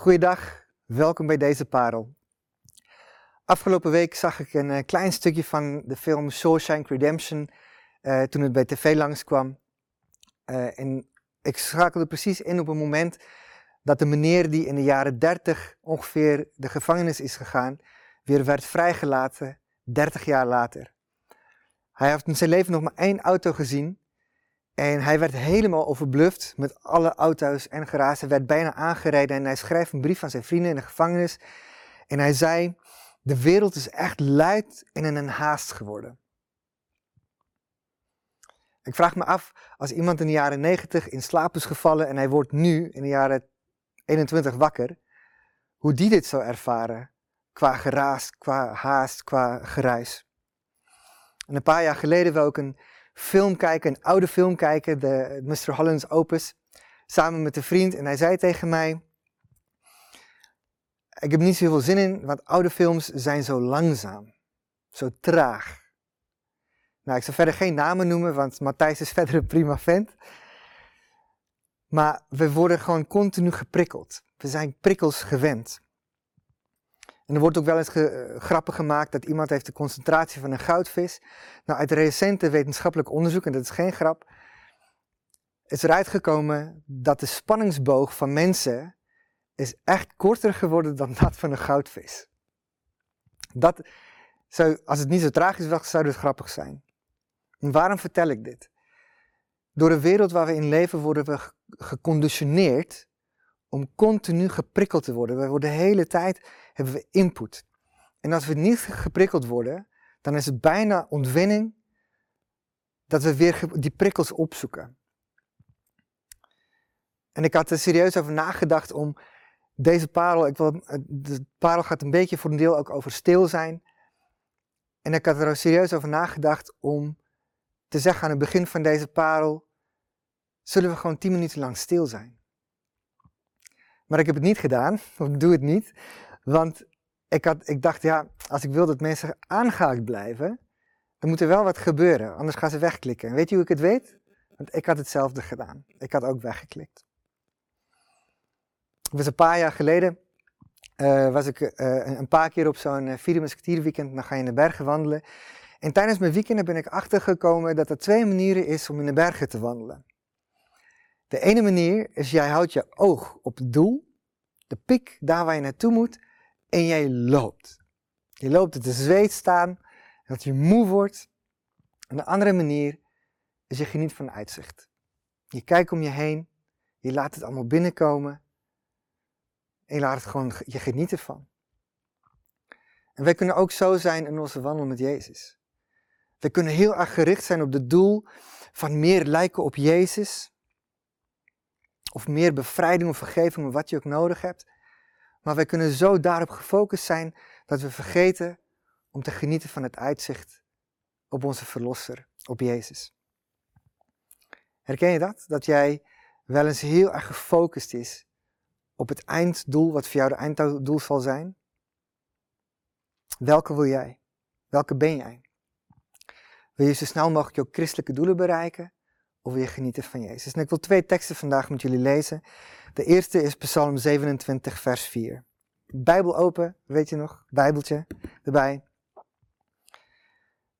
Goeiedag, welkom bij deze parel. Afgelopen week zag ik een eh, klein stukje van de film Shawshank Redemption uh, toen het bij tv langskwam. Uh, en ik schakelde precies in op een moment dat de meneer die in de jaren 30 ongeveer de gevangenis is gegaan, weer werd vrijgelaten 30 jaar later. Hij heeft in zijn leven nog maar één auto gezien en hij werd helemaal overbluft met alle auto's en garages. Hij werd bijna aangereden en hij schreef een brief aan zijn vrienden in de gevangenis. En hij zei, de wereld is echt luid en in een haast geworden. Ik vraag me af, als iemand in de jaren 90 in slaap is gevallen en hij wordt nu in de jaren 21 wakker, hoe die dit zou ervaren qua geraas, qua haast, qua geruis. En een paar jaar geleden wil ik een film kijken, een oude film kijken, de Mr. Holland's Opus, samen met een vriend. En hij zei tegen mij, ik heb niet zoveel zin in, want oude films zijn zo langzaam, zo traag. Nou, ik zal verder geen namen noemen, want Matthijs is verder een prima vent. Maar we worden gewoon continu geprikkeld. We zijn prikkels gewend. En er wordt ook wel eens ge, uh, grappen gemaakt dat iemand heeft de concentratie van een goudvis. Nou, uit recente wetenschappelijk onderzoek, en dat is geen grap, is eruit gekomen dat de spanningsboog van mensen is echt korter geworden dan dat van een goudvis. Dat zou, als het niet zo tragisch was, zou het grappig zijn. En waarom vertel ik dit? Door de wereld waar we in leven worden we geconditioneerd om continu geprikkeld te worden. We worden de hele tijd hebben we input. En als we niet geprikkeld worden, dan is het bijna ontwinning dat we weer die prikkels opzoeken. En ik had er serieus over nagedacht om deze parel, ik wil, de parel gaat een beetje voor een deel ook over stil zijn. En ik had er serieus over nagedacht om te zeggen aan het begin van deze parel, zullen we gewoon tien minuten lang stil zijn. Maar ik heb het niet gedaan, of ik doe het niet, want ik, had, ik dacht, ja, als ik wil dat mensen aangehaakt blijven, dan moet er wel wat gebeuren, anders gaan ze wegklikken. En weet je hoe ik het weet? Want ik had hetzelfde gedaan. Ik had ook weggeklikt. Het was een paar jaar geleden, uh, was ik uh, een paar keer op zo'n uh, vierde weekend, dan ga je in de bergen wandelen. En tijdens mijn weekenden ben ik achtergekomen dat er twee manieren is om in de bergen te wandelen. De ene manier is, jij houdt je oog op het doel, de pik, daar waar je naartoe moet, en jij loopt. Je loopt het de zweet staan, dat je moe wordt. En de andere manier is je geniet van uitzicht. Je kijkt om je heen, je laat het allemaal binnenkomen en je laat het gewoon, je geniet ervan. En wij kunnen ook zo zijn in onze wandel met Jezus. We kunnen heel erg gericht zijn op het doel van meer lijken op Jezus. Of meer bevrijding of vergeving, wat je ook nodig hebt. Maar wij kunnen zo daarop gefocust zijn dat we vergeten om te genieten van het uitzicht op onze Verlosser, op Jezus. Herken je dat? Dat jij wel eens heel erg gefocust is op het einddoel, wat voor jou de einddoel zal zijn? Welke wil jij? Welke ben jij? Wil je zo snel mogelijk jouw christelijke doelen bereiken? Je genieten van Jezus? En ik wil twee teksten vandaag met jullie lezen. De eerste is Psalm 27, vers 4. Bijbel open, weet je nog? Bijbeltje erbij.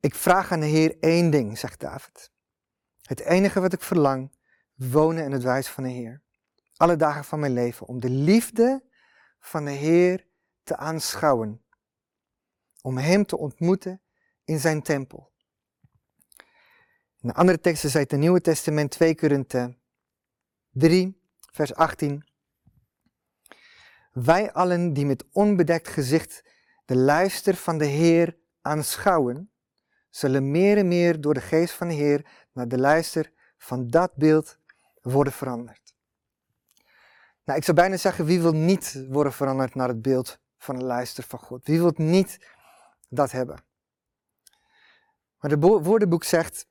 Ik vraag aan de Heer één ding, zegt David. Het enige wat ik verlang, wonen in het wijs van de Heer. Alle dagen van mijn leven, om de liefde van de Heer te aanschouwen. Om Hem te ontmoeten in zijn tempel. In de andere teksten is het Nieuwe Testament 2 Korinthe 3, vers 18. Wij allen die met onbedekt gezicht de luister van de Heer aanschouwen, zullen meer en meer door de geest van de Heer naar de luister van dat beeld worden veranderd. Nou, ik zou bijna zeggen, wie wil niet worden veranderd naar het beeld van de luister van God? Wie wil niet dat hebben? Maar het woordenboek zegt,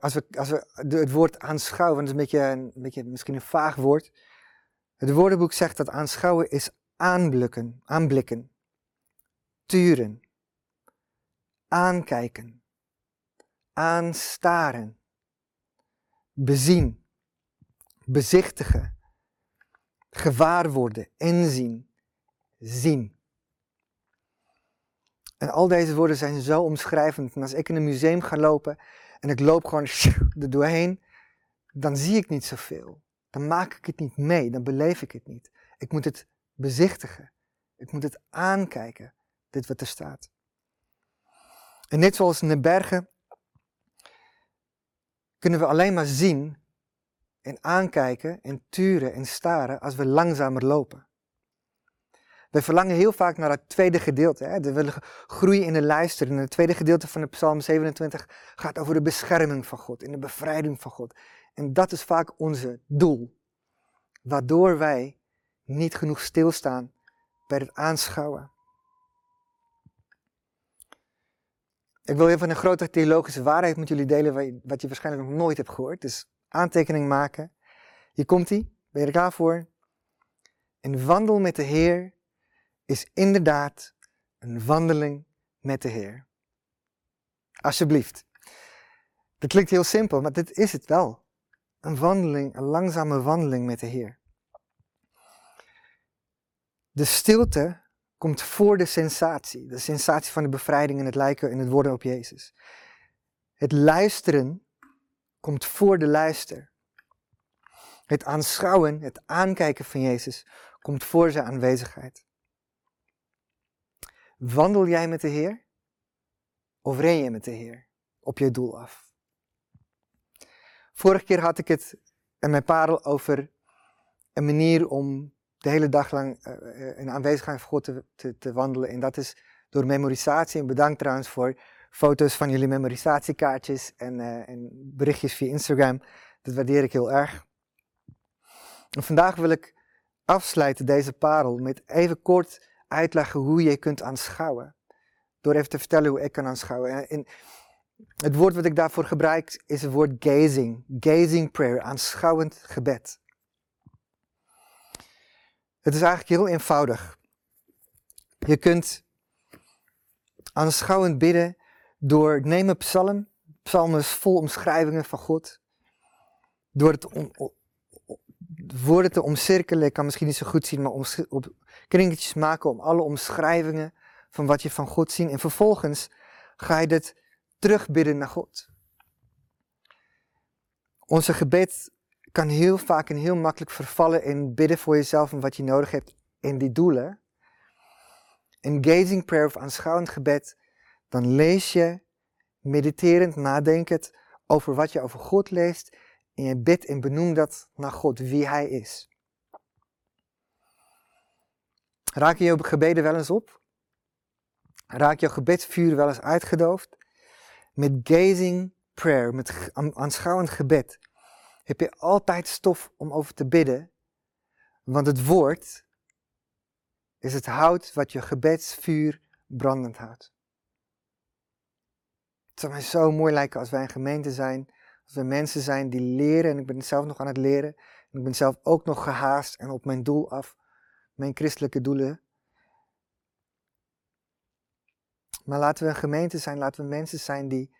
als we, als we het woord aanschouwen, dat is een beetje, een beetje misschien een vaag woord. Het woordenboek zegt dat aanschouwen is aanblikken, aanblikken, turen, aankijken, aanstaren, bezien, bezichtigen, gewaar worden, inzien, zien. En al deze woorden zijn zo omschrijvend. En als ik in een museum ga lopen en ik loop gewoon er doorheen, dan zie ik niet zoveel. Dan maak ik het niet mee, dan beleef ik het niet. Ik moet het bezichtigen. Ik moet het aankijken, dit wat er staat. En net zoals in de bergen kunnen we alleen maar zien en aankijken en turen en staren als we langzamer lopen. We verlangen heel vaak naar het tweede gedeelte. Hè? We willen groeien in de luister. En het tweede gedeelte van de Psalm 27 gaat over de bescherming van God en de bevrijding van God. En dat is vaak onze doel. Waardoor wij niet genoeg stilstaan bij het aanschouwen. Ik wil even een grote theologische waarheid met jullie delen, wat je waarschijnlijk nog nooit hebt gehoord. Dus aantekening maken. Hier komt hij. Ben je er klaar voor? Een wandel met de Heer is inderdaad een wandeling met de Heer. Alsjeblieft. Dat klinkt heel simpel, maar dit is het wel. Een wandeling, een langzame wandeling met de Heer. De stilte komt voor de sensatie. De sensatie van de bevrijding en het lijken en het worden op Jezus. Het luisteren komt voor de luister. Het aanschouwen, het aankijken van Jezus komt voor zijn aanwezigheid. Wandel jij met de Heer? Of ren je met de Heer op je doel af? Vorige keer had ik het in mijn parel over een manier om de hele dag lang in aanwezigheid van God te, te, wandelen. En dat is door memorisatie. En bedankt trouwens voor foto's van jullie memorisatiekaartjes en, uh, en berichtjes via Instagram. Dat waardeer ik heel erg. En vandaag wil ik afsluiten deze parel met even kort uitleggen hoe je kunt aanschouwen. Door even te vertellen hoe ik kan aanschouwen. En het woord wat ik daarvoor gebruik is het woord gazing. Gazing prayer, aanschouwend gebed. Het is eigenlijk heel eenvoudig. Je kunt aanschouwend bidden door, neem een psalm. Psalm is vol omschrijvingen van God. Door het woorden te omcirkelen, ik kan misschien niet zo goed zien, maar op kringetjes maken om alle omschrijvingen van wat je van God ziet. En vervolgens ga je dit terugbidden naar God. Onze gebed kan heel vaak en heel makkelijk vervallen in bidden voor jezelf en wat je nodig hebt in die doelen. Engaging prayer of aanschouwend gebed, dan lees je mediterend, nadenkend over wat je over God leest en je bidt en benoemt dat naar God, wie Hij is. Raak je je gebeden wel eens op? Raak je gebedsvuur wel eens uitgedoofd? Met gazing prayer, met aanschouwend gebed, heb je altijd stof om over te bidden. Want het woord is het hout wat je gebedsvuur brandend houdt. Het zou mij zo mooi lijken als wij een gemeente zijn, als we mensen zijn die leren, en ik ben zelf nog aan het leren, en ik ben zelf ook nog gehaast en op mijn doel af, mijn christelijke doelen. Maar laten we een gemeente zijn, laten we mensen zijn die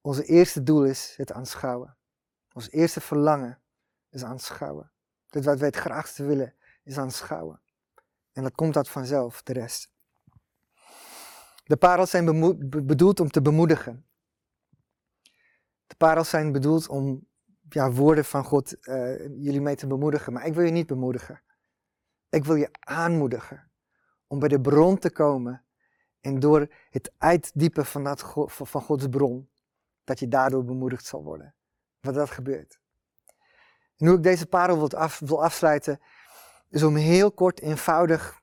onze eerste doel is het aanschouwen. Ons eerste verlangen is aanschouwen. Dat wat wij het graagste willen is aanschouwen. En dat komt dat vanzelf, de rest. De parels zijn bedoeld om te bemoedigen. De parels zijn bedoeld om ja, woorden van God uh, jullie mee te bemoedigen. Maar ik wil je niet bemoedigen. Ik wil je aanmoedigen om bij de bron te komen. En door het uitdiepen van, dat, van Gods bron, dat je daardoor bemoedigd zal worden wat dat gebeurt. En hoe ik deze parel wil, af, wil afsluiten, is om heel kort, eenvoudig,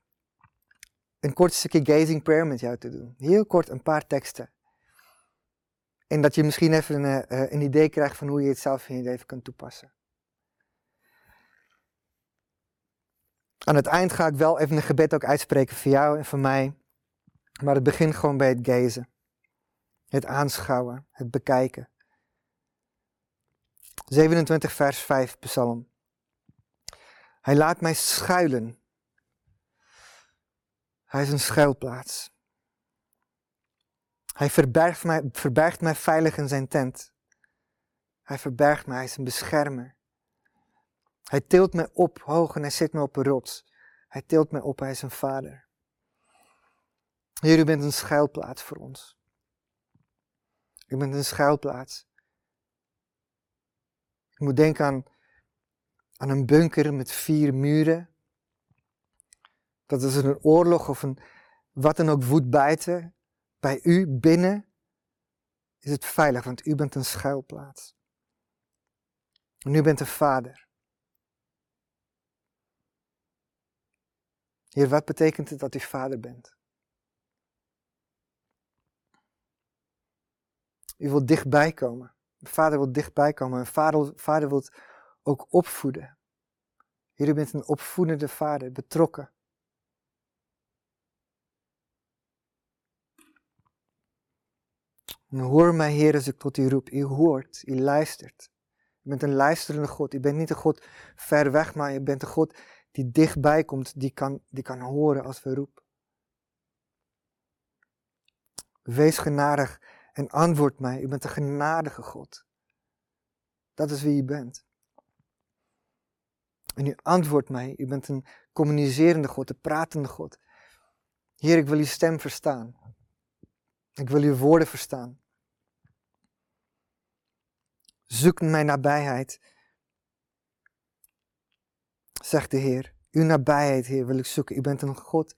een kort stukje gazing prayer met jou te doen. Heel kort een paar teksten. En dat je misschien even een, uh, een idee krijgt van hoe je het zelf in je leven kunt toepassen. Aan het eind ga ik wel even een gebed ook uitspreken voor jou en voor mij. Maar het begint gewoon bij het gazen. Het aanschouwen, het bekijken. 27 vers 5 psalm. Hij laat mij schuilen. Hij is een schuilplaats. Hij verbergt mij, verbergt veilig in zijn tent. Hij verbergt mij, hij is een beschermer. Hij tilt mij op hoog en hij zet me op een rots. Hij tilt mij op, hij is een vader. Heer, u bent een schuilplaats voor ons. U bent een schuilplaats. Ik moet denken aan, aan een bunker met vier muren. Dat is een oorlog of een wat dan ook woedt buiten. Bij u binnen is het veilig, want u bent een schuilplaats. En u bent een vader. Heer, wat betekent het dat u vader bent? U wilt dichtbij komen. Vader wil dichtbij komen. En vader, vader wil ook opvoeden. Heer, u bent een opvoedende vader, betrokken. En hoor mij, Heer, als ik tot u roep. U hoort, u luistert. U bent een luisterende God. U bent niet een God ver weg, maar u bent een God die dichtbij komt, die kan, die kan horen als we roepen. Wees genadig en antwoord mij. U bent een genadige God. Dat is wie u bent. En u antwoordt mij. U bent een communicerende God, een pratende God. Heer, ik wil uw stem verstaan. Ik wil uw woorden verstaan. Zoek mijn nabijheid. Zegt de Heer. Uw nabijheid, Heer, wil ik zoeken. U bent een God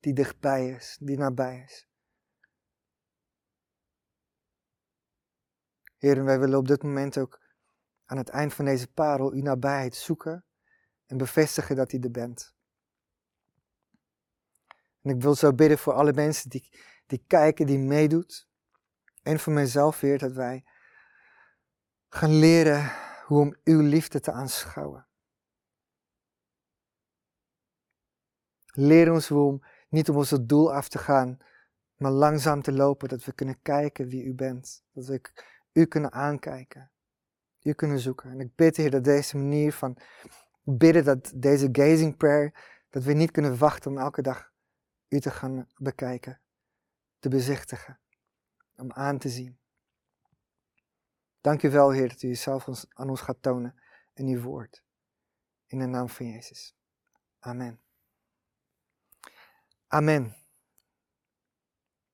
die dichtbij is, die nabij is. Heer, wij willen op dit moment ook aan het eind van deze parel uw nabijheid zoeken en bevestigen dat u er bent. En ik wil zo bidden voor alle mensen die, die kijken, die meedoet. En voor mijzelf, Heer, dat wij gaan leren hoe om uw liefde te aanschouwen. Leer ons hoe om niet om ons doel af te gaan, maar langzaam te lopen, dat we kunnen kijken wie u bent. Dat we u kunnen aankijken, u kunnen zoeken. En ik bid, Heer, dat deze manier van bidden, dat deze gazing prayer, dat we niet kunnen wachten om elke dag u te gaan bekijken, te bezichtigen, om aan te zien. Dank u wel, Heer, dat u jezelf aan ons gaat tonen in uw woord. In de naam van Jezus. Amen. Amen.